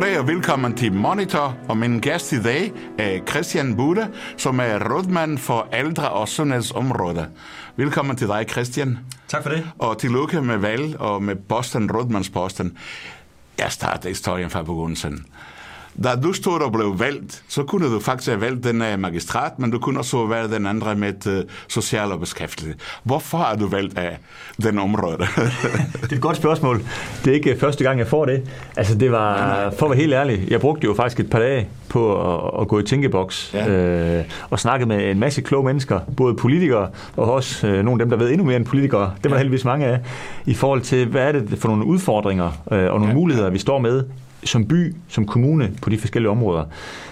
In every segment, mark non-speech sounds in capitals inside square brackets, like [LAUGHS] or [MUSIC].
Goddag og velkommen til Monitor, og min gæst i dag er Christian Bude, som er rådmand for ældre- og sundhedsområdet. Velkommen til dig, Christian. Tak for det. Og tillykke med valg og med Boston, Rådmandsposten. Jeg starter historien fra begyndelsen. Da du stod og blev valgt, så kunne du faktisk have valgt den af magistrat, men du kunne også have valgt den andre med uh, social og beskæftigelse. Hvorfor har du valgt af den område? [LAUGHS] det er et godt spørgsmål. Det er ikke første gang, jeg får det. Altså, det var, for at være helt ærlig, jeg brugte jo faktisk et par dage på at, at gå i tænkeboks ja. øh, og snakke med en masse kloge mennesker, både politikere og også øh, nogle af dem, der ved endnu mere end politikere. Det var ja. heldigvis mange af, i forhold til, hvad er det for nogle udfordringer øh, og nogle ja. muligheder, vi står med som by, som kommune på de forskellige områder.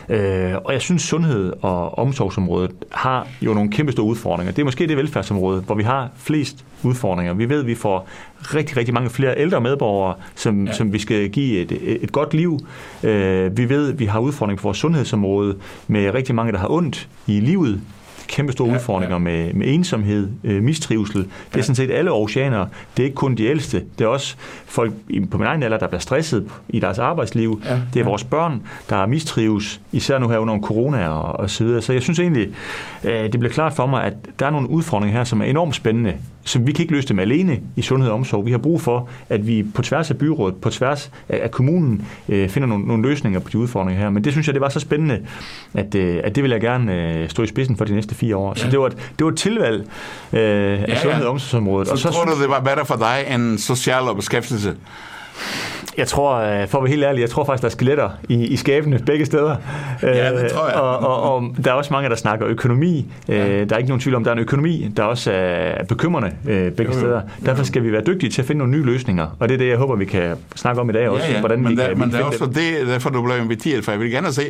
Øh, og jeg synes, sundhed og omsorgsområdet har jo nogle kæmpe store udfordringer. Det er måske det velfærdsområde, hvor vi har flest udfordringer. Vi ved, at vi får rigtig, rigtig mange flere ældre medborgere, som, ja. som vi skal give et, et godt liv. Øh, vi ved, at vi har udfordringer på vores sundhedsområde med rigtig mange, der har ondt i livet kæmpe store ja, udfordringer ja. Med, med ensomhed, øh, mistrivsel. Det er ja. sådan set alle oceaner. Det er ikke kun de ældste. Det er også folk på min egen alder, der bliver stresset i deres arbejdsliv. Ja, det er ja. vores børn, der mistrives, især nu her under corona og, og så videre. Så jeg synes egentlig, øh, det bliver klart for mig, at der er nogle udfordringer her, som er enormt spændende så vi kan ikke løse dem alene i sundhed og omsorg. Vi har brug for, at vi på tværs af byrådet, på tværs af kommunen, øh, finder nogle, nogle løsninger på de udfordringer her. Men det synes jeg, det var så spændende, at, øh, at det vil jeg gerne øh, stå i spidsen for de næste fire år. Ja. Så det var et, det var et tilvalg øh, af ja, sundhed og omsorgsområdet. Så og så tror du, det var bedre for dig end social og beskæftigelse? Jeg tror, øh, for at være helt ærlig, jeg tror faktisk, der er skeletter i, i skabene begge steder. Ja, det tror jeg. Øh, og, og, og der er også mange, der snakker økonomi. Øh, ja. Der er ikke nogen tvivl om, der er en økonomi, der også er bekymrende begge jo, jo. steder. Derfor skal vi være dygtige til at finde nogle nye løsninger. Og det er det, jeg håber, vi kan snakke om i dag også. Ja, ja. Hvordan men vi der, kan, men det er også det, derfor du blev inviteret, for jeg vil gerne se,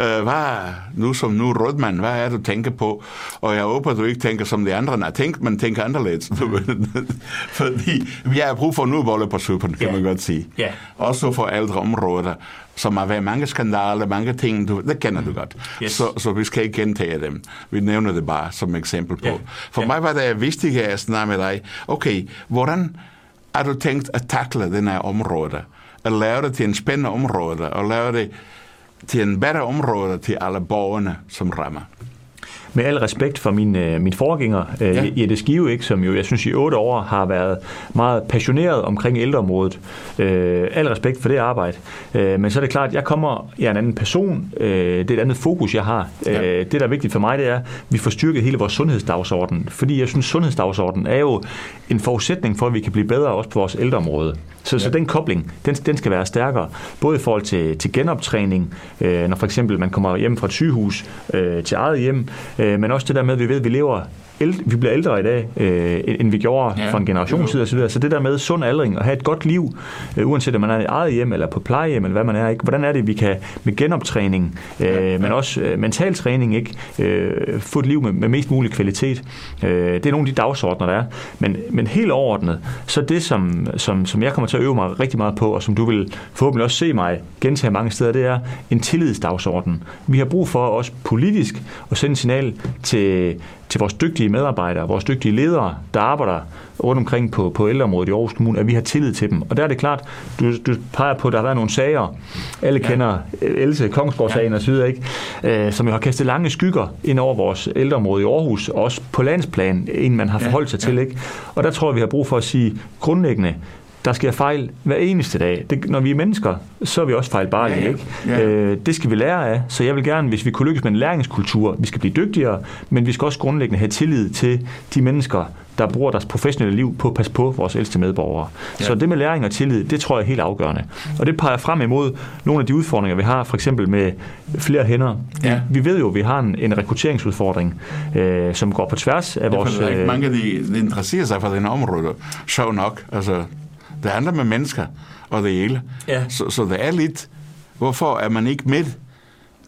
uh, hvad nu som nu rådmand, hvad er du tænker på? Og jeg håber, du ikke tænker som de andre har tænkt, men tænker anderledes. [LAUGHS] [LAUGHS] Fordi vi har brug for nu bolle på suppen, kan ja. man godt sige. Ja. Også for ældre områder, som har været mange skandaler, mange ting, du, det kender du godt. Yes. Så, så vi skal ikke gentage dem. Vi nævner det bare som eksempel på. Yeah. For yeah. mig var det vigtigt at snakke med dig, okay, hvordan har du tænkt at takle den her område? At lave det til en spændende område, og lave det til en bedre område til alle borgerne, som rammer med al respekt for min, øh, min forgænger, øh, ja. Jette Skive, ikke, som jo, jeg synes, i otte år har været meget passioneret omkring ældreområdet. Øh, al respekt for det arbejde. Øh, men så er det klart, at jeg kommer, jeg er en anden person. Øh, det er et andet fokus, jeg har. Ja. Øh, det, der er vigtigt for mig, det er, at vi får styrket hele vores sundhedsdagsorden. Fordi jeg synes, sundhedsdagsordenen er jo en forudsætning for, at vi kan blive bedre også på vores ældreområde. Så, ja. så den kobling, den, den skal være stærkere, både i forhold til, til genoptræning, øh, når for eksempel man kommer hjem fra et sygehus øh, til eget hjem, øh, Øh, men også det der med, at vi ved, at vi lever ældre, vi bliver ældre i dag, øh, end vi gjorde ja. for en generation siden osv. Så det der med sund aldring og have et godt liv, øh, uanset om man er i eget hjem eller på plejehjem eller hvad man er, ikke? hvordan er det, vi kan med genoptræning, øh, ja. men også øh, mental træning, ikke? Øh, få et liv med, med mest mulig kvalitet. Øh, det er nogle af de dagsordner, der er. Men, men helt overordnet, så det, som, som, som jeg kommer til at øve mig rigtig meget på, og som du vil forhåbentlig også se mig gentage mange steder, det er en tillidsdagsorden. Vi har brug for også politisk at sende signal til, til vores dygtige medarbejdere, vores dygtige ledere, der arbejder rundt omkring på, på ældreområdet i Aarhus Kommune, at vi har tillid til dem. Og der er det klart, du, du peger på, at der har været nogle sager, alle ja. kender Else Kongsborg-sagen ja. osv., ikke? Øh, som jo har kastet lange skygger ind over vores ældreområde i Aarhus, også på landsplan, inden man har forholdt sig ja. til. Ikke? Og der tror jeg, vi har brug for at sige grundlæggende, der sker fejl hver eneste dag. Det, når vi er mennesker, så er vi også fejlbarlige. Ja, ja. Ikke? Ja. Øh, det skal vi lære af, så jeg vil gerne, hvis vi kunne lykkes med en læringskultur, vi skal blive dygtigere, men vi skal også grundlæggende have tillid til de mennesker, der bruger deres professionelle liv på at passe på vores ældste medborgere. Ja. Så det med læring og tillid, det tror jeg er helt afgørende. Og det peger frem imod nogle af de udfordringer, vi har, for eksempel med flere hænder. Ja. Vi ved jo, at vi har en, en rekrutteringsudfordring, øh, som går på tværs af vores... Det er ikke mange, de, de interesserer sig for den område. Sjov nok. Altså, det handler med mennesker og det hele. Ja. Så, så det er lidt, hvorfor er man ikke med?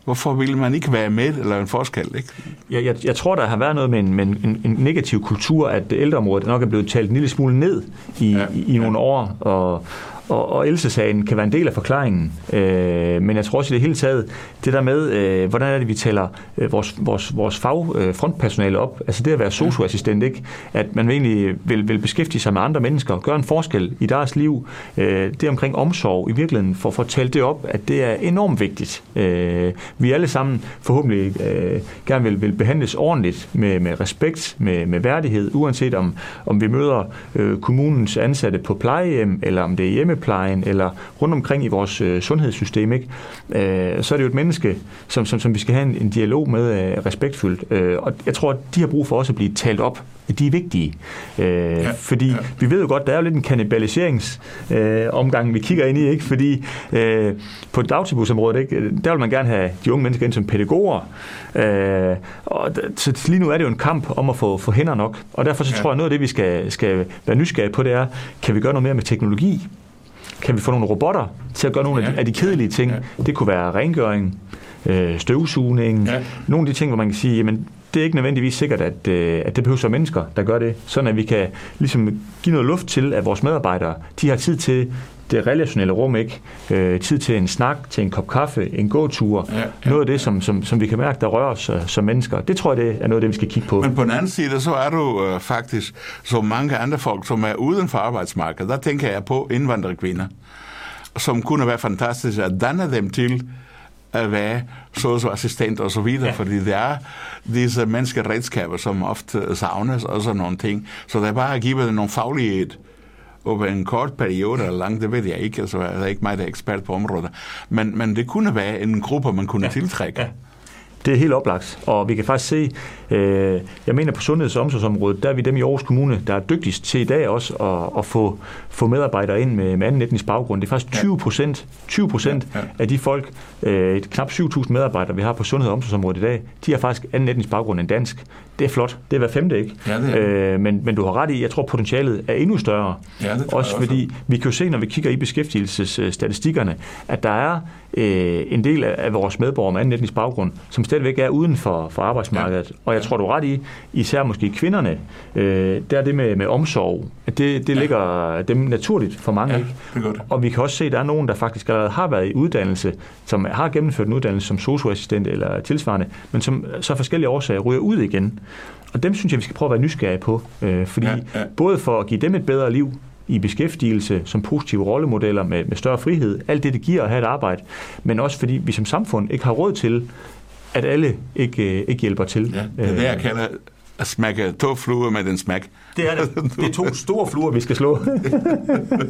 Hvorfor vil man ikke være med eller en forskel? Ikke? Jeg, jeg, jeg tror, der har været noget med en, med en, en negativ kultur, at ældreområdet nok er blevet talt en lille smule ned i, ja. i, i nogle ja. år, og, og, og Else-sagen kan være en del af forklaringen. Øh, men jeg tror også i det hele taget, det der med, øh, hvordan er det, vi tæller øh, vores, vores, vores fagfrontpersonale øh, op, altså det at være socioassistent, ikke? at man egentlig vil, vil beskæftige sig med andre mennesker, gøre en forskel i deres liv, øh, det omkring omsorg i virkeligheden, for at fortælle det op, at det er enormt vigtigt. Øh, vi alle sammen forhåbentlig øh, gerne vil, vil behandles ordentligt, med, med respekt, med, med værdighed, uanset om, om vi møder øh, kommunens ansatte på plejehjem, eller om det er hjemmeplejen, eller rundt omkring i vores øh, sundhedssystem, ikke? Øh, så er det jo et menneske, som, som, som vi skal have en, en dialog med øh, respektfuldt. Øh, og jeg tror, at de har brug for også at blive talt op. De er vigtige. Øh, ja, fordi ja. vi ved jo godt, der er jo lidt en kannibaliseringsomgang, øh, vi kigger ind i, ikke? Fordi øh, på dagtilbudsområdet, ikke? der vil man gerne have de unge mennesker ind som pædagoger. Øh, og så lige nu er det jo en kamp om at få, få hænder nok. Og derfor så ja. tror jeg, noget af det, vi skal, skal være nysgerrige på, det er, kan vi gøre noget mere med teknologi? Kan vi få nogle robotter til at gøre nogle ja. af, de, af de kedelige ting? Ja. Det kunne være rengøring, øh, støvsugning, ja. nogle af de ting, hvor man kan sige, jamen det er ikke nødvendigvis sikkert, at, øh, at det behøver være mennesker, der gør det, sådan at vi kan ligesom give noget luft til, at vores medarbejdere, de har tid til det relationelle rum, ikke? Øh, tid til en snak, til en kop kaffe, en gåtur. Ja, ja, noget af det, som, som, som vi kan mærke, der rører os uh, som mennesker. Det tror jeg, det er noget af det, vi skal kigge på. Men på den anden side, så er du uh, faktisk så mange andre folk, som er uden for arbejdsmarkedet. Der tænker jeg på indvandrerkvinder, som kunne være fantastisk at danne dem til at være socioassistent og så videre, ja. fordi det er disse menneskeredskaber, som ofte savnes og sådan nogle ting. Så det er bare at give dem nogle faglighed over en kort periode eller lang, det ved jeg ikke, altså jeg er ikke mig, der er ekspert på området. Men, men det kunne være en gruppe, man kunne ja. tiltrække. Ja. Det er helt oplagt, og vi kan faktisk se, øh, jeg mener på sundheds- og omsorgsområdet, der er vi dem i Aarhus Kommune, der er dygtigst til i dag også at, at få, få medarbejdere ind med, med anden etnisk baggrund. Det er faktisk 20 procent 20 procent ja, ja. af de folk, øh, knap 7.000 medarbejdere, vi har på sundheds- og omsorgsområdet i dag, de har faktisk anden etnisk baggrund end dansk. Det er flot. Det er hver femte, ikke? Ja, det er. Øh, men, men du har ret i, jeg tror potentialet er endnu større. Ja, det også, også fordi vi kan jo se, når vi kigger i beskæftigelsesstatistikkerne, at der er øh, en del af vores medborgere med anden etnisk baggrund, som stadigvæk er uden for, for arbejdsmarkedet. Ja. Og jeg tror, du er ret i, især måske kvinderne, øh, der er det med, med omsorg, at det, det ja. ligger dem naturligt for mange. Ja, ikke? Det er godt. Og vi kan også se, at der er nogen, der faktisk allerede har været i uddannelse, som har gennemført en uddannelse som socioassistent eller tilsvarende, men som så forskellige årsager ryger ud igen. Og dem synes jeg, vi skal prøve at være nysgerrige på, øh, fordi ja, ja. både for at give dem et bedre liv, i beskæftigelse som positive rollemodeller med, med større frihed. Alt det, det giver at have et arbejde. Men også fordi vi som samfund ikke har råd til, at alle ikke, øh, ikke hjælper til. Ja, det er det, jeg kalder at smække to fluer med den smæk. Det er det. [LAUGHS] Det er to store fluer, vi skal slå.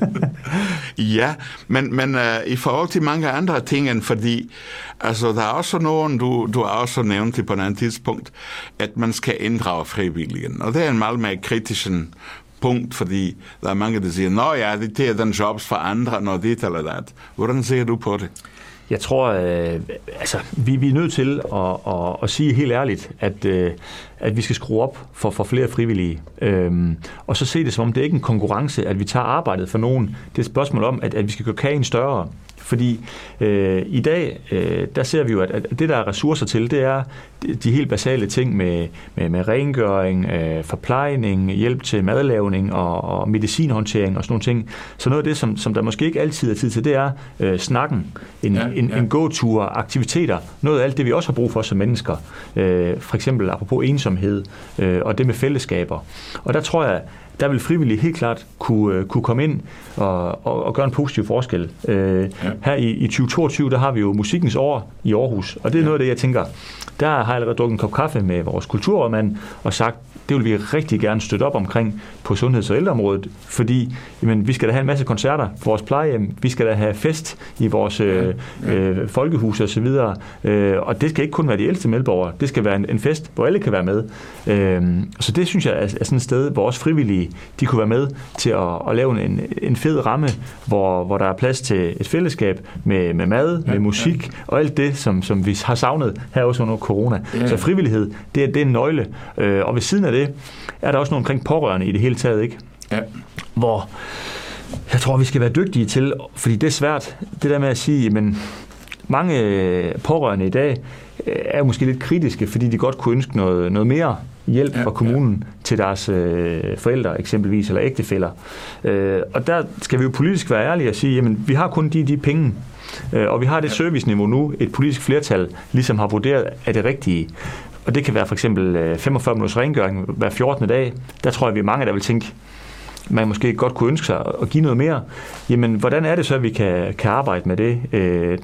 [LAUGHS] ja, men, men uh, i forhold til mange andre ting, end fordi altså, der er også nogen, du, du har også nævnt det på et andet tidspunkt, at man skal inddrage frivilligen. Og det er en meget mere kritisk punkt, fordi der er mange, der siger, nå ja, det er den jobs for andre, når det eller dat. Hvordan ser du på det? Jeg tror, øh, altså, vi, vi er nødt til at, at, at sige helt ærligt, at, øh, at vi skal skrue op for, for flere frivillige. Øhm, og så se det som om, det er ikke en konkurrence, at vi tager arbejdet for nogen. Det er et spørgsmål om, at, at vi skal gøre kagen større. Fordi øh, i dag, øh, der ser vi jo, at, at det, der er ressourcer til, det er de helt basale ting med, med, med rengøring, øh, forplejning, hjælp til madlavning og, og medicinhåndtering og sådan nogle ting. Så noget af det, som, som der måske ikke altid er tid til, det er øh, snakken, en, ja, en, ja. en gåtur, aktiviteter, noget af alt det, vi også har brug for som mennesker. Øh, for eksempel apropos ensomhed øh, og det med fællesskaber. Og der tror jeg, der vil frivillige helt klart kunne, øh, kunne komme ind og, og, og gøre en positiv forskel. Øh, ja. Her i, i 2022, der har vi jo musikkens år i Aarhus, og det er ja. noget af det, jeg tænker, der har jeg allerede drukket en kop kaffe med vores kulturrådmand og sagt, det vil vi rigtig gerne støtte op omkring på sundheds- og ældreområdet, fordi jamen, vi skal da have en masse koncerter på vores plejehjem, vi skal da have fest i vores øh, øh, folkehus og så videre, øh, og det skal ikke kun være de ældste medborgere, det skal være en, en fest, hvor alle kan være med. Øh, så det synes jeg er, er sådan et sted, hvor også frivillige, de kunne være med til at, at lave en, en fed ramme, hvor, hvor der er plads til et fællesskab med, med mad, ja, med musik ja. og alt det, som, som vi har savnet her også under corona. Ja. Så frivillighed, det er, det er en nøgle. Øh, og ved siden af det, er der også noget omkring pårørende i det hele taget, ikke? Ja. Hvor jeg tror, vi skal være dygtige til, fordi det er svært, det der med at sige, men mange pårørende i dag er måske lidt kritiske, fordi de godt kunne ønske noget, noget mere hjælp fra kommunen til deres øh, forældre eksempelvis, eller ægtefæller. Øh, og der skal vi jo politisk være ærlige og sige, jamen vi har kun de, de penge, øh, og vi har det serviceniveau nu, et politisk flertal ligesom har vurderet, er det rigtige. Og det kan være for eksempel 45 øh, minutters rengøring hver 14. dag. Der tror jeg, vi er mange, der vil tænke, man måske godt kunne ønske sig at give noget mere, jamen hvordan er det så, at vi kan, kan arbejde med det? Øh,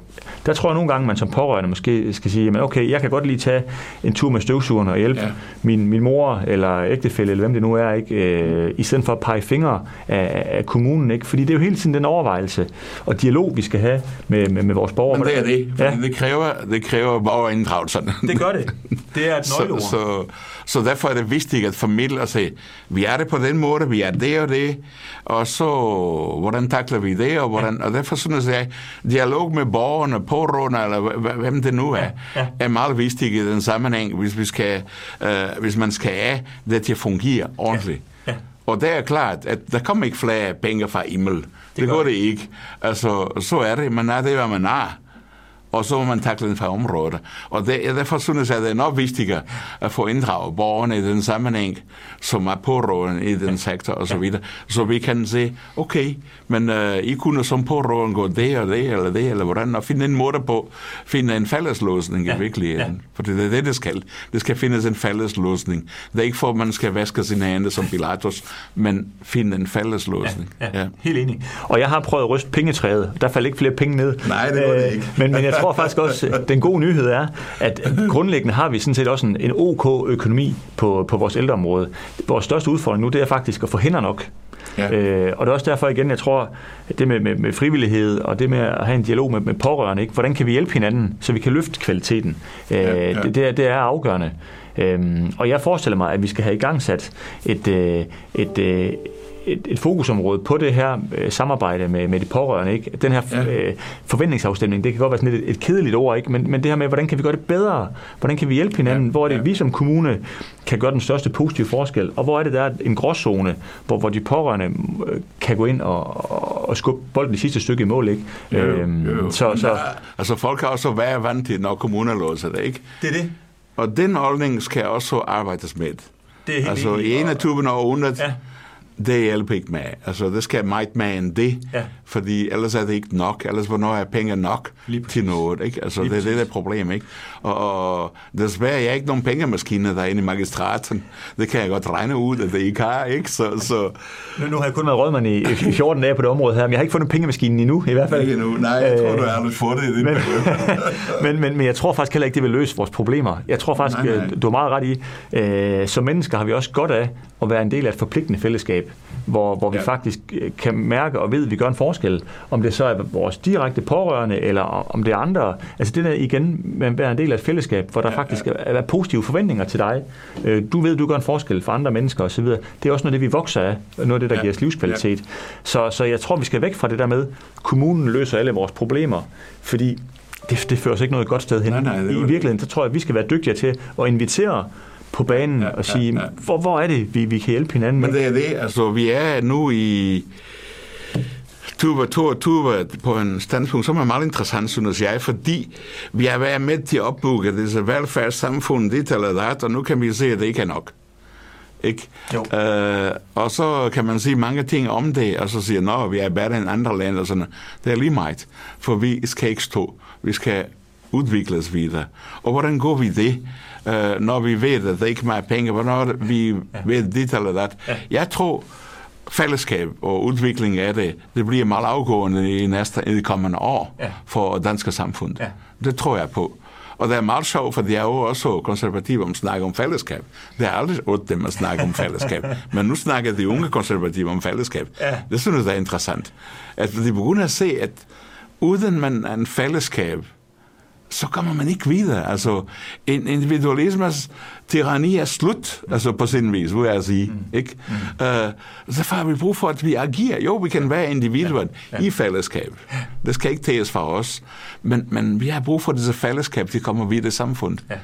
der tror jeg nogle gange, man som pårørende måske skal sige, jamen okay, jeg kan godt lige tage en tur med støvsugeren og hjælpe ja. min, min mor eller ægtefælle, eller hvem det nu er, ikke? Øh, i stedet for at pege fingre af, af kommunen. Ikke? Fordi det er jo hele tiden den overvejelse og dialog, vi skal have med, med, med vores borgere. Men det er det, ja. det kræver, det kræver borgerinddragelse. Det gør det. Det er et [LAUGHS] nøgleord. Så, så, så derfor er det vigtigt at formidle og sige, vi er det på den måde, vi er og det, og så hvordan takler vi det, og, hvordan, og derfor synes jeg, dialog med borgerne, pårørende, eller hvem det nu er, ja, ja. er meget vigtigt i den sammenhæng, hvis, vi skal, øh, hvis man skal have det til at fungere ordentligt. Ja, ja. Og det er klart, at der kommer ikke flere penge fra himmel. Det, det går det ikke. Altså, så er det. Man er det, hvad man er og så må man takle den fra området. Og det, derfor synes jeg, at det er nok vigtigere at få inddraget borgerne i den sammenhæng, som er påråden i den sektor og så videre. Så vi kan se, okay, men uh, I kunne som påråden gå det og det, eller det, eller hvordan, og finde en måde på, finde en fællesløsning ja. i virkeligheden. Ja. For det er det, det skal. Det skal findes en fællesløsning. Det er ikke for, at man skal vaske sine hænder som Pilatus, men finde en fællesløsning. Ja, ja. ja. Helt enig. Og jeg har prøvet at ryste pengetræet. Der faldt ikke flere penge ned. Nej, det var det ikke. Men, men jeg tror faktisk også, at den gode nyhed er, at grundlæggende har vi sådan set også en, en OK økonomi på, på vores ældreområde. Vores største udfordring nu, det er faktisk at få hænder nok. Ja. Øh, og det er også derfor igen, jeg tror, at det med, med, med frivillighed og det med at have en dialog med, med pårørende, ikke? hvordan kan vi hjælpe hinanden, så vi kan løfte kvaliteten? Øh, ja, ja. Det, det, er, det er afgørende. Øhm, og jeg forestiller mig, at vi skal have i gang sat et, øh, et, øh, et, et fokusområde på det her øh, samarbejde med, med de pårørende. Ikke? Den her ja. øh, forventningsafstemning, det kan godt være sådan et, et kedeligt ord, ikke? Men, men det her med, hvordan kan vi gøre det bedre? Hvordan kan vi hjælpe hinanden? Ja. Hvor er det, ja. vi som kommune kan gøre den største positive forskel? Og hvor er det, der er en gråzone, hvor, hvor de pårørende øh, kan gå ind og, og, og skubbe bolden det sidste stykke i mål? Ikke? Jo, øhm, jo. Så, så, altså folk har også været vant til, når kommuner låser det, ikke? Det er det. Og den holdning skal også arbejdes med. Det er helt altså i 21 århundrede, ja det hjælper ikke med. Altså, det skal Might Man det, ja fordi ellers er det ikke nok. Ellers hvornår er penge nok til noget, ikke? Altså, Lige det er det, der er problem, ikke? Og, og desværre, jeg er ikke nogen pengemaskine derinde i magistraten. Det kan jeg godt regne ud, at det ikke har, ikke? Så, så... Nu, nu har jeg kun været rådmand i, i 14 dage på det område her, men jeg har ikke fundet pengemaskinen endnu, i hvert fald. Ikke endnu. Nej, jeg tror, du har aldrig fået det i men, [LAUGHS] men, men, men jeg tror faktisk heller ikke, det vil løse vores problemer. Jeg tror faktisk, nej, nej. du har meget ret i, øh, som mennesker har vi også godt af at være en del af et forpligtende fællesskab, hvor, hvor vi ja. faktisk øh, kan mærke og ved, at vi gør en forskel. Om det så er vores direkte pårørende, eller om det er andre. Altså det der igen med at være en del af et fællesskab, hvor der ja, faktisk ja. er positive forventninger til dig. Øh, du ved, du gør en forskel for andre mennesker osv. Det er også noget det, vi vokser af. Noget af det, der ja. giver os livskvalitet. Ja. Så, så jeg tror, vi skal væk fra det der med, kommunen løser alle vores problemer. Fordi det, det fører os ikke noget godt sted hen. Nej, nej, I, I virkeligheden, så tror jeg, at vi skal være dygtigere til at invitere på banen ja, og sige, ja, ja. Hvor, hvor er det, vi, vi kan hjælpe hinanden? Men det er det, altså vi er nu i Tuba 22 på en standpunkt, som er meget interessant, synes jeg, fordi vi har været med til at opbygge disse velfærdssamfund, dit eller dat, og nu kan vi se, at det ikke er nok. Ikke? Jo. Uh, og så kan man sige mange ting om det, og så siger, at vi er bedre end andre lande, og sådan Det er lige meget, for vi skal ikke stå. Vi skal udvikles videre. Og hvordan går vi det? uh, når vi ved, at det ikke er penge, hvornår vi ja. ved dit eller dat. Ja. Jeg tror, fællesskab og udvikling af det, det bliver meget afgående i næste i de kommende år ja. for danske samfund. Ja. Det tror jeg på. Og det er meget sjovt, for de er jo også konservative om at snakke om fællesskab. Det er aldrig ondt dem at snakke om fællesskab. [LAUGHS] Men nu snakker de unge konservative om fællesskab. Ja. Det synes jeg er interessant. At de begynder at se, at uden man en fællesskab, så kommer man ikke videre. Altså, en individualismes tyranni er slut, altså på sin vis, vil jeg sige. Mm. Ikke? Mm. Uh, så har vi brug for, at vi agerer. Jo, vi kan være individuer ja. ja. i fællesskab. Det skal ikke tages fra os. Men, men vi har brug for disse fællesskab, de kommer videre i samfundet. Ja.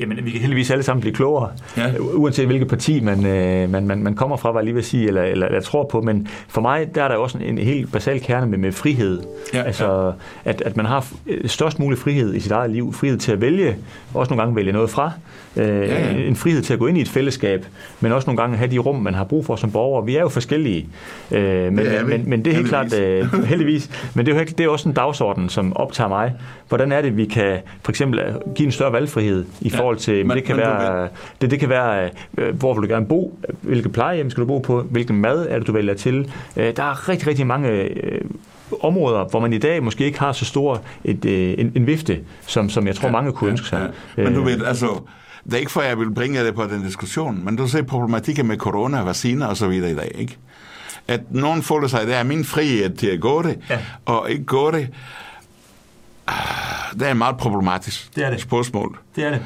Jamen, vi kan heldigvis alle sammen blive klogere, ja. uanset hvilket parti man, øh, man, man, man kommer fra, var lige vil sige, eller, eller, eller tror på. Men for mig, der er der også en, en helt basal kerne med, med frihed. Ja, altså, ja. At, at man har størst mulig frihed i sit eget liv. Frihed til at vælge, også nogle gange vælge noget fra. Øh, ja, ja. En frihed til at gå ind i et fællesskab, men også nogle gange have de rum, man har brug for som borger. Vi er jo forskellige. Øh, men, ja, men, men det er helt klart, øh, [LAUGHS] heldigvis, men det er, jo, det er også en dagsorden, som optager mig. Hvordan er det, vi kan for eksempel give en større valgfrihed i forhold til, men, det kan men, være, det, det kan være, øh, hvor vil du gerne bo, hvilke plejehjem skal du bo på, hvilken mad er det, du vælger til. Øh, der er rigtig, rigtig mange øh, områder, hvor man i dag måske ikke har så stor et, en, en vifte, som, som jeg tror, ja, mange kunne ja, ønske sig. Ja. Men du ved, altså, det er ikke for, at jeg vil bringe det på den diskussion, men du ser problematikken med corona, vacciner og så videre i dag, ikke? At nogen føler sig, at det er min frihed til at gå det, ja. og ikke gå det. Det er meget problematisk det er det. spørgsmål. Det er det.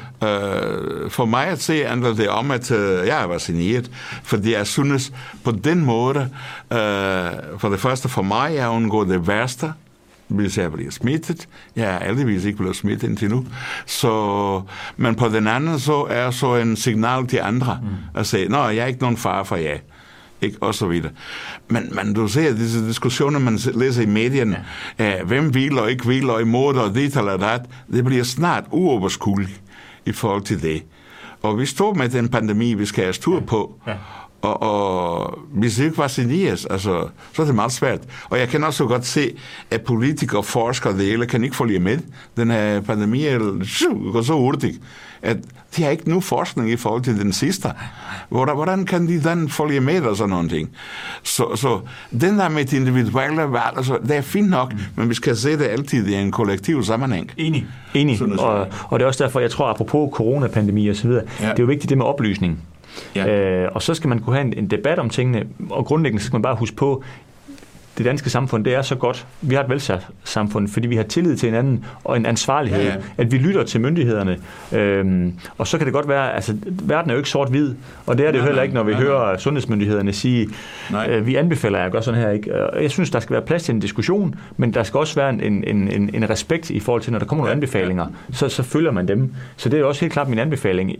Uh, for mig at se handler det om, at uh, jeg er vaccineret, fordi jeg synes på den måde, uh, for det første for mig, jeg undgår det værste, hvis jeg bliver smittet. Jeg er aldeles ikke blevet smittet indtil nu. Så, men på den anden så er så en signal til andre mm. at sige, nå, jeg er ikke nogen far for jer ikke? og så videre. Men, men du ser disse diskussioner, man læser i medierne, ja. uh, hvem vil og ikke vil, og imod og det eller det, det bliver snart uoverskueligt i forhold til det. Og vi står med den pandemi, vi skal have styr på. Ja. Og, og hvis det ikke vaccineres, altså, så er det meget svært. Og jeg kan også godt se, at politikere, forskere, det hele kan ikke følge med. Den her pandemi [LAUGHS] går så hurtigt, at de har ikke nu forskning i forhold til den sidste. Hvordan kan de den følge med og sådan nogle ting? Så, så den der med det individuelle valg, altså, det er fint nok, mm. men vi skal se det altid i en kollektiv sammenhæng. Enig. Enig. Og, og det er også derfor, jeg tror, apropos coronapandemi og så videre, ja. det er jo vigtigt det med oplysning. Ja. Øh, og så skal man kunne have en, en debat om tingene, og grundlæggende skal man bare huske på, det danske samfund, det er så godt. Vi har et velfærdssamfund, fordi vi har tillid til hinanden og en ansvarlighed, ja, ja. at vi lytter til myndighederne. Øhm, og så kan det godt være, altså verden er jo ikke sort-hvid, og det er det jo heller ikke, når vi nej, hører nej. sundhedsmyndighederne sige, øh, vi anbefaler jer at gøre sådan her. Ikke? Jeg synes, der skal være plads til en diskussion, men der skal også være en, en, en, en respekt i forhold til, når der kommer nogle anbefalinger, så, så følger man dem. Så det er også helt klart min anbefaling.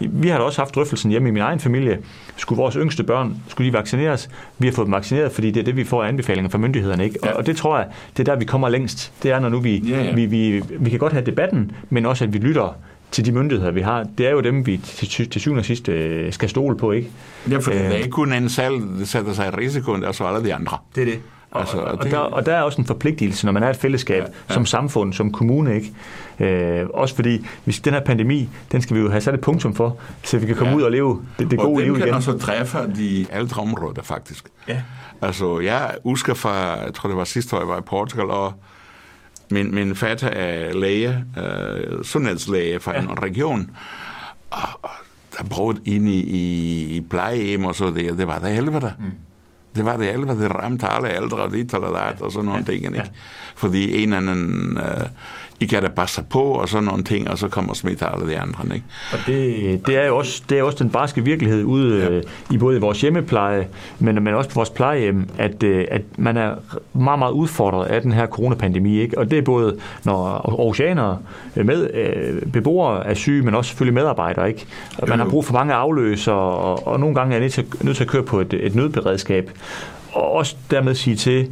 Vi har da også haft drøftelsen hjemme i min egen familie. Skulle vores yngste børn, skulle de vaccineres? Vi har fået dem vaccineret, fordi det er det, vi får anbefalinger anbefalinger fra myndighederne. Ikke? Ja. Og, og det tror jeg, det er der, vi kommer længst. Det er, når nu vi, ja, ja. vi, vi, vi kan godt have debatten, men også, at vi lytter til de myndigheder, vi har. Det er jo dem, vi til, til syvende og sidst øh, skal stole på, ikke? Ja, for øh, det er ikke kun en salg, der sætter sig i risiko, det er så alle de andre. Det er det. Altså, og, og, det... der, og der er også en forpligtelse, når man er et fællesskab, ja, ja. som samfund, som kommune, ikke? Øh, også fordi, hvis den her pandemi, den skal vi jo have sat et punktum for, så vi kan komme ja. ud og leve det, det gode liv igen. Og den kan også træffe de ældre områder, faktisk. Ja. Altså, jeg husker fra, jeg tror det var sidste år, jeg var i Portugal, og min, min fatter er læge, øh, sundhedslæge fra ja. en region, og, og der brugte ind i, i, plejehjem og så det, det var det helvede. Mm. Det var det helvede, det ramte alle ældre dit eller dat, og sådan nogle ja. ting, ikke? Ja. Fordi en eller anden øh, ikke er der passer på, og sådan nogle ting, og så kommer smitte alle de andre. Ikke? Og det, det, er jo også, det er også den barske virkelighed ude ja. øh, i både vores hjemmepleje, men, men også på vores plejehjem, at, øh, at man er meget, meget udfordret af den her coronapandemi. Ikke? Og det er både, når oceanere med øh, beboere er syge, men også selvfølgelig medarbejdere. Ikke? Og man har brug for mange afløser, og, og nogle gange er nødt til, nødt til at køre på et, et nødberedskab. Og også dermed sige til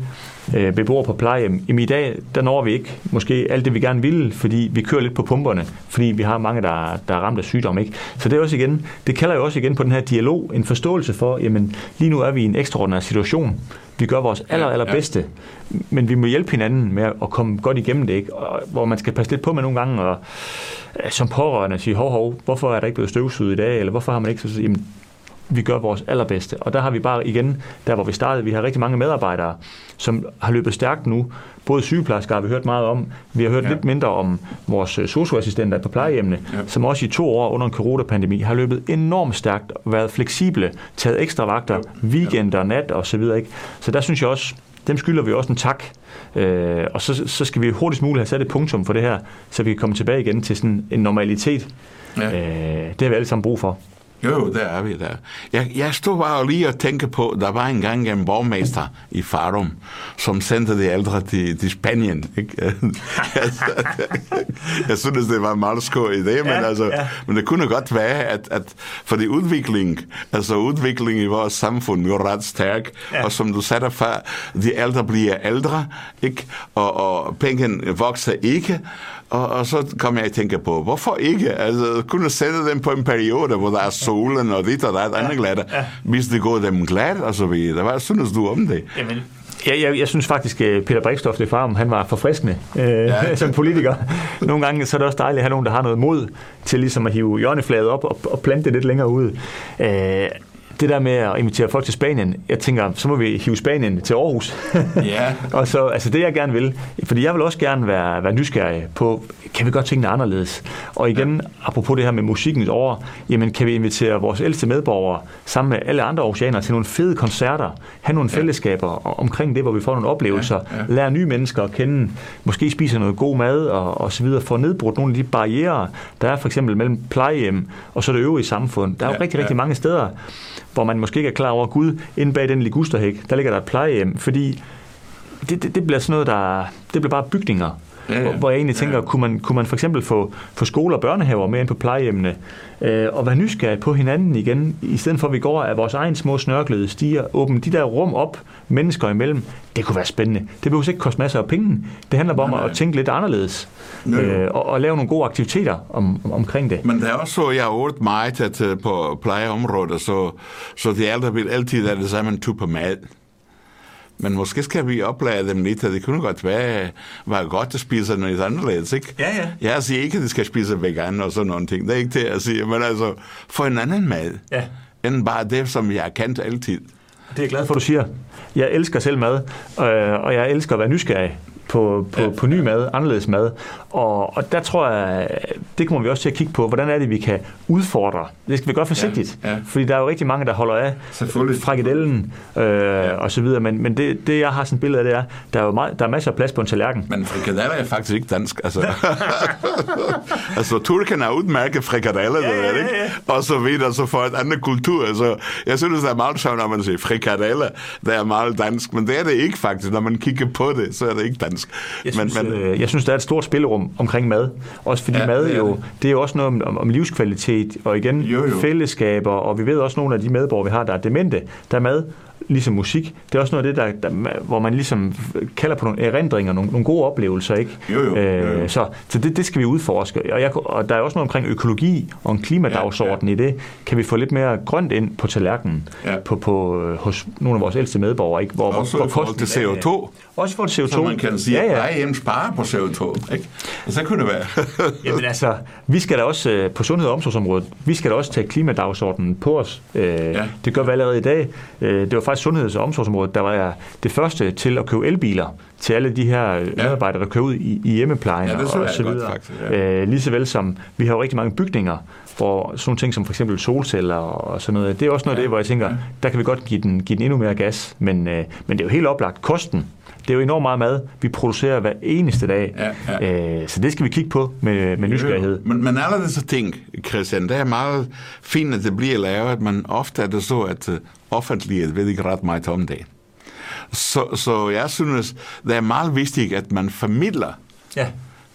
øh, beboere på plejehjem. Jamen i dag, der når vi ikke måske alt det, vi gerne ville, fordi vi kører lidt på pumperne, fordi vi har mange, der, der er ramt af sygdom. Ikke? Så det er også igen, det kalder jo også igen på den her dialog, en forståelse for, jamen lige nu er vi i en ekstraordinær situation. Vi gør vores aller, aller bedste, men vi må hjælpe hinanden med at komme godt igennem det, ikke? Og, hvor man skal passe lidt på med nogle gange, og som pårørende sige, hov, hov, hvorfor er der ikke blevet støvsuget i dag, eller hvorfor har man ikke så, jamen, vi gør vores allerbedste. Og der har vi bare igen, der hvor vi startede, vi har rigtig mange medarbejdere, som har løbet stærkt nu. Både sygeplejersker har vi hørt meget om. Vi har hørt ja. lidt mindre om vores øh, socioassistenter på plejehjemmene, ja. som også i to år under en coronapandemi har løbet enormt stærkt og været fleksible, taget ekstra vagter, ja. weekender, nat og så videre. Ikke? Så der synes jeg også, dem skylder vi også en tak. Øh, og så, så skal vi hurtigst muligt have sat et punktum for det her, så vi kan komme tilbage igen til sådan en normalitet. Ja. Øh, det har vi alle sammen brug for. Jo, der er vi der. Jeg, jeg stod bare lige og tænkte på, der var engang en borgmester i Farum, som sendte de ældre til, til Spanien. Ikke? [LAUGHS] jeg synes, det var en meget skår idé, men, ja, altså, ja. men det kunne godt være, at, at for det udvikling, altså udvikling i vores samfund er ret stærk, ja. og som du sagde før, de ældre bliver ældre, ikke? Og, og pengene vokser ikke, og, og så kom jeg at tænke på, hvorfor ikke? Altså, kunne sætte dem på en periode, hvor der er solen og dit og ja, andet glad, ja. hvis det går dem glad og så videre. Hvad synes du om det? Jamen, jeg, jeg, jeg synes faktisk, at Peter Brikstof det farm, han var forfriskende øh, ja. [LAUGHS] som politiker. Nogle gange så er det også dejligt at have nogen, der har noget mod til ligesom at hive hjørnefladet op og, og plante det lidt længere ud. Øh, det der med at invitere folk til Spanien, jeg tænker, så må vi hive Spanien til Aarhus. [LAUGHS] Ja. og så, altså det jeg gerne vil, fordi jeg vil også gerne være, være nysgerrig på, kan vi godt tænke det anderledes? Og igen, ja. apropos det her med musikkens år, jamen kan vi invitere vores ældste medborgere sammen med alle andre oceaner til nogle fede koncerter, have nogle ja. fællesskaber omkring det, hvor vi får nogle oplevelser, ja. Ja. lære nye mennesker at kende, måske spise noget god mad og, og så videre, få nedbrudt nogle af de barriere, der er for eksempel mellem plejehjem og så det øvrige samfund. Der er jo ja. rigtig, rigtig mange steder, hvor man måske ikke er klar over, Gud, inde bag den ligusterhæk, der ligger der et plejehjem, fordi det, det, det bliver sådan noget, der, det bliver bare bygninger, ja, ja. hvor jeg egentlig tænker, ja. kunne, man, kunne man for eksempel få, få skoler og børnehaver med ind på plejehjemmene, øh, og være nysgerrige på hinanden igen, i stedet for at vi går af vores egen små snørklede stiger, åbne de der rum op, mennesker imellem, det kunne være spændende. Det behøver ikke koste masser af penge. Det handler bare om at tænke lidt anderledes, øh, og, og lave nogle gode aktiviteter om, om, omkring det. Men det er også så, jeg har ordnet meget at, uh, på plejeområdet, så, så de ældre vil altid have det samme type mad. Men måske skal vi oplære dem lidt, at det kunne godt være, være godt at spise noget anderledes, ikke? Ja, ja. Jeg siger ikke, at de skal spise vegan og sådan nogle ting. Det er ikke det, jeg siger. Men altså, få en anden mad. Ja. End bare det, som jeg har kendt altid. Det er jeg glad for, du siger. Jeg elsker selv mad, øh, og jeg elsker at være nysgerrig på, på, ja. på ny mad, anderledes mad. Og, og der tror jeg, det kommer vi også til at kigge på, hvordan er det, vi kan udfordre. Det skal vi gøre forsigtigt, ja. Ja. fordi der er jo rigtig mange, der holder af frikadellen øh, ja. og så videre, men, men det, det, jeg har sådan et billede af, det er, der er jo meget, der er masser af plads på en tallerken. Men frikadeller er faktisk ikke dansk, altså. [LAUGHS] [LAUGHS] altså, turken er udmærket frikadeller, ja, ja, ja, ja. Og så videre, så for et andet kultur. Altså, jeg synes, det er meget sjovt, når man siger frikadeller, det er meget dansk, men det er det ikke faktisk. Når man kigger på det, så er det ikke dansk. Jeg synes, men, men, øh, jeg synes der er et stort spillerum omkring mad. Også fordi ja, mad det jo, det er jo også noget om, om livskvalitet, og igen jo, jo. fællesskaber, og vi ved også nogle af de medborgere, vi har, der er demente, der er mad ligesom musik. Det er også noget af det, der, der, hvor man ligesom kalder på nogle erindringer, nogle, nogle gode oplevelser. Ikke? Jo, jo, øh, jo. Så, så det, det skal vi udforske. Og, jeg, og der er også noget omkring økologi og en klimadagsorden ja, ja. i det. Kan vi få lidt mere grønt ind på tallerkenen ja. på, på, hos nogle af vores ældste medborgere? Ikke? Hvor, også hvor, i forhold til CO2. Også til CO2. Så man kan sige, ja, ja. at hjem sparer på CO2. Ikke? Og så kunne det være. [LAUGHS] Jamen altså, vi skal da også øh, på sundhed- og omsorgsområdet, vi skal da også tage klimadagsordenen på os. Øh, ja. Det gør vi allerede i dag. Det var faktisk sundheds- og omsorgsområdet, der var det første til at købe elbiler til alle de her ja. medarbejdere, der kører ud i, i hjemmeplejen ja, og, og så videre. Godt, faktisk, ja. øh, lige så vel som vi har jo rigtig mange bygninger, hvor sådan nogle ting som for eksempel solceller og sådan noget, det er også noget ja. af det, hvor jeg tænker, ja. der kan vi godt give den, give den endnu mere gas, men, øh, men det er jo helt oplagt. Kosten, det er jo enormt meget mad, vi producerer hver eneste dag. Ja, ja. Øh, så det skal vi kigge på med, med nysgerrighed. Men, men alle disse ting, Christian, det er meget fint, at det bliver lavet, men ofte er det så, at uh, offentlighed ved ikke ret meget om det. Så, så jeg synes, det er meget vigtigt, at man formidler ja.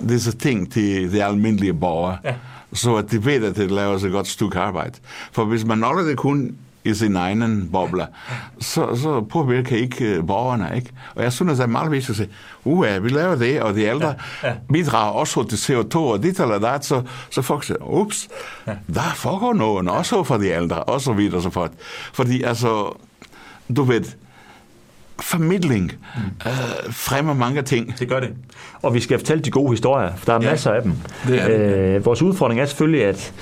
disse ting til de almindelige borgere, ja. Så at de ved, at det laver et godt stykke arbejde. For hvis man allerede kun i sin egen boble, så, så påvirker ikke uh, borgerne. Ikke? Og jeg synes, det er meget vigtigt at sige, uh, vi laver det, og de ældre ja, [LAUGHS] ja. bidrager også til CO2 og dit eller dat, så, så folk siger, ups, ja. der foregår noget, også for de ældre, og så videre og så fort. Fordi altså, du ved, formidling mm. øh, fremmer mange ting. Det gør det. Og vi skal fortælle de gode historier, for der er ja, masser af dem. Det er det. Øh, vores udfordring er selvfølgelig, at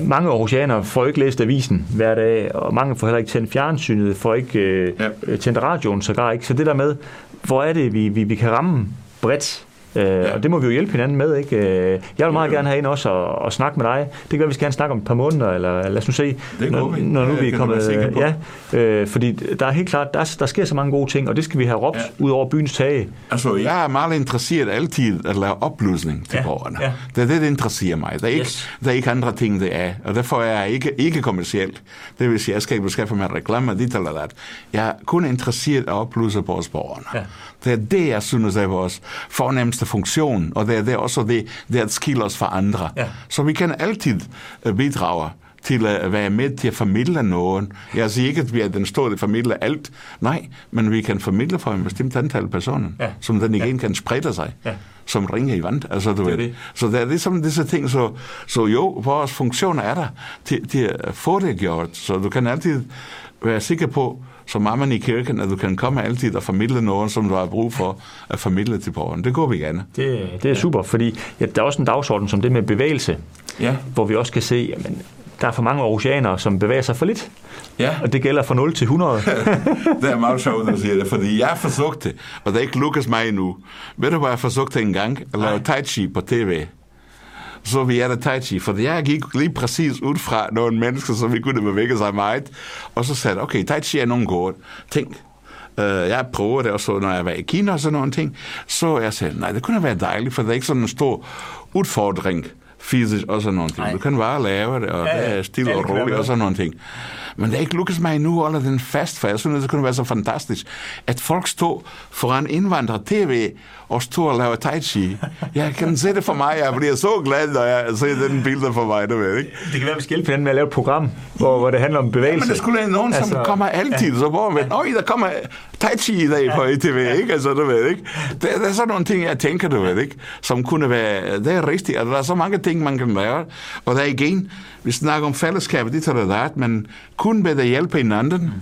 mange aarhusianere får ikke læst avisen hver dag, og mange får heller ikke tændt fjernsynet, får ikke øh, ja. tændt radioen sågar ikke. Så det der med, hvor er det, vi, vi, vi kan ramme bredt Øh, ja. Og det må vi jo hjælpe hinanden med, ikke? Øh, jeg vil meget ja, gerne have en også og, og snakke med dig. Det kan være, vi skal gerne snakke om et par måneder, eller lad os nu se, det når, vi. når nu ja, vi er kommet... Ja, øh, fordi der er helt klart, der, der sker så mange gode ting, og det skal vi have råbt ja. ud over byens tage. Altså, jeg er meget interesseret altid at lave oplysning til ja. borgerne. Ja. Det er det, der interesserer mig. Der er, ikke, yes. der er ikke andre ting, det er. Og derfor er jeg ikke, ikke kommersielt. Det vil sige, jeg skal ikke beskaffe mig reklamer, dit eller dat. Jeg er kun interesseret at oplyse vores borgerne. Ja. Det er det, jeg synes er vores fornemmeste funktion, og det er det også det, det at skille os fra andre. Ja. Så vi kan altid øh, bidrage til at være med til at formidle nogen. Jeg siger ikke, at vi er den store formidler alt. Nej, men vi kan formidle for en bestemt antal personer, ja. som den igen ja. kan sprede sig. Ja som ringer i vand. Altså, du det ved. Det. Så det er ligesom disse ting, så, så jo, vores funktion er der til, til at få det gjort. Så du kan altid være sikker på, som man i kirken, at du kan komme altid og formidle noget, som du har brug for at formidle til borgeren. Det går vi gerne. Det, det er super, fordi ja, der er også en dagsorden som det med bevægelse, ja. hvor vi også kan se, jamen, der er for mange oceaner, som bevæger sig for lidt. Ja. Og det gælder fra 0 til 100. [LAUGHS] det er meget sjovt, at sige det, fordi jeg har forsøgt det, og det er ikke lykkedes mig endnu. Ved du, hvad jeg forsøgte en gang? At lave tai chi på tv så vi er der tai chi, for jeg gik lige præcis ud fra nogle mennesker, som vi kunne bevæge sig meget, og så sagde jeg, okay, tai chi er nogle gode ting. Uh, jeg prøver det også, når jeg var i Kina og sådan nogle ting, så jeg sagde, nej, det kunne være dejligt, for det er ikke sådan en stor udfordring fysisk og sådan nogle ting. Du kan bare lave det, og ja, ja. det er stille og roligt og sådan nogle ting. Men det er ikke lykkedes mig endnu at holde den fast, for jeg synes, det kunne være så fantastisk, at folk stod foran indvandrer-tv og stod og lavede tai chi. Jeg kan se det for mig, jeg bliver så glad, når jeg ser den billeder for mig, du ved, ikke? Det kan være, vi skal hjælpe med at lave et program, hvor, hvor det handler om bevægelse. Ja, men der skulle være nogen, altså, som kommer altid, ja. så hvor man, øj, der kommer tai chi i dag på ETV, ikke? Altså, du ved, ikke? Det, det er sådan nogle ting, jeg tænker, du ved, ikke? Som kunne være, det er rigtigt, altså, der er så mange ting, man kan lave, og der er igen, vi snakker om fællesskab, det tager det men kun ved at hjælpe hinanden,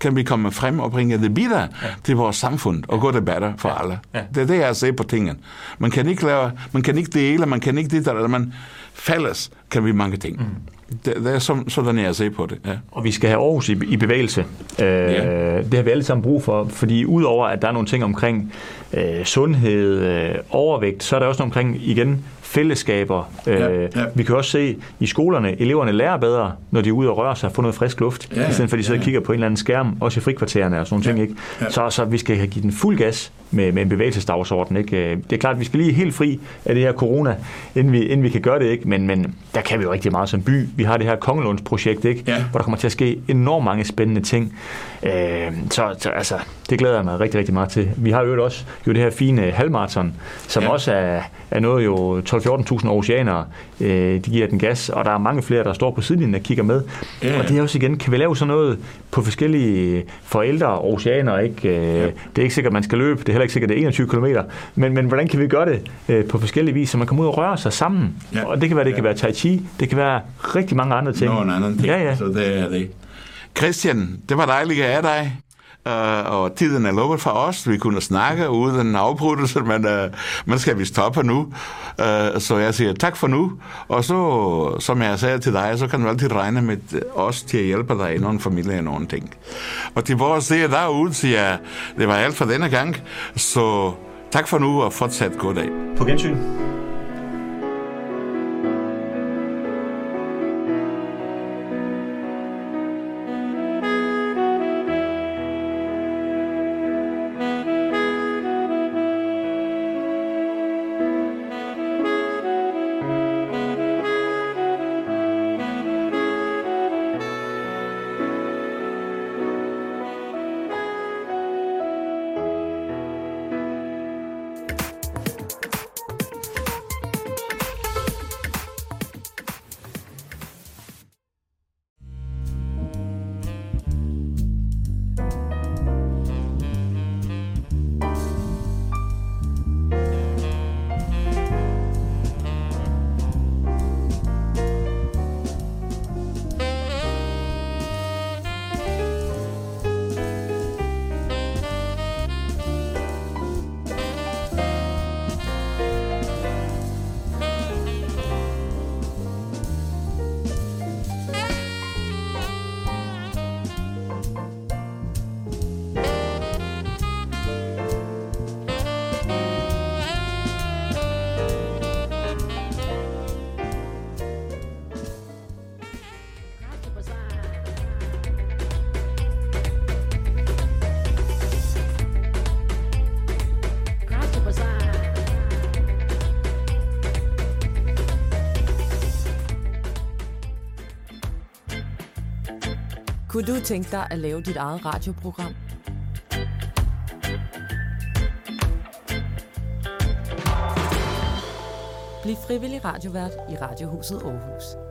kan vi komme frem og bringe det videre ja. til vores samfund og gå det bedre for ja. alle. Ja. Det er det, jeg ser på tingene. Man kan ikke, lave, man kan ikke dele, man kan ikke det, eller man fælles kan vi mange ting. Mm. Det, det er sådan, sådan, jeg ser på det. Ja. Og vi skal have Aarhus i, i bevægelse. Øh, ja. Det har vi alle sammen brug for, fordi udover at der er nogle ting omkring øh, sundhed, øh, overvægt, så er der også noget omkring, igen, fællesskaber. Ja, øh, ja. Vi kan også se i skolerne, eleverne lærer bedre, når de er ude og røre sig og får noget frisk luft, ja, i stedet for at de sidder ja, ja. og kigger på en eller anden skærm, også i frikvartererne og sådan nogle ja, ting. Ikke? Ja. Så, så vi skal have givet den fuld gas med, med en bevægelsesdagsorden. Ikke? Det er klart, at vi skal lige helt fri af det her corona, inden vi, inden vi kan gøre det. Ikke? Men, men der kan vi jo rigtig meget som by. Vi har det her Kongelundsprojekt, ikke? Ja. hvor der kommer til at ske enormt mange spændende ting. Øh, så, så altså, det glæder jeg mig rigtig, rigtig meget til. Vi har jo også jo det her fine halvmarathon, som ja. også er, er noget jo 12-14.000 oceanere, øh, de giver den gas, og der er mange flere, der står på sidelinjen og kigger med. Ja. Og det er også igen, kan vi lave sådan noget på forskellige forældre og oceaner, ikke? Øh, ja. Det er ikke sikkert, man skal løbe, det er heller ikke sikkert, det er 21 km, men, men hvordan kan vi gøre det øh, på forskellige vis, så man kommer ud og røre sig sammen? Ja. Og det kan være, det ja. kan være tai chi, det kan være rigtig mange andre ting. Nogle andre ting, ja, ja. så det er det. Christian, det var dejligt at have dig. Uh, og tiden er lukket for os. Vi kunne snakke uden afbrydelse, men øh, uh, man skal vi stoppe nu. Uh, så jeg siger tak for nu. Og så, som jeg sagde til dig, så kan du altid regne med os til at hjælpe dig i nogle familie og nogle ting. Og til vores seere derude siger jeg, det var alt for denne gang. Så tak for nu, og fortsat god dag. På gensyn. Kunne du tænke dig at lave dit eget radioprogram? Bliv frivillig radiovært i Radiohuset Aarhus.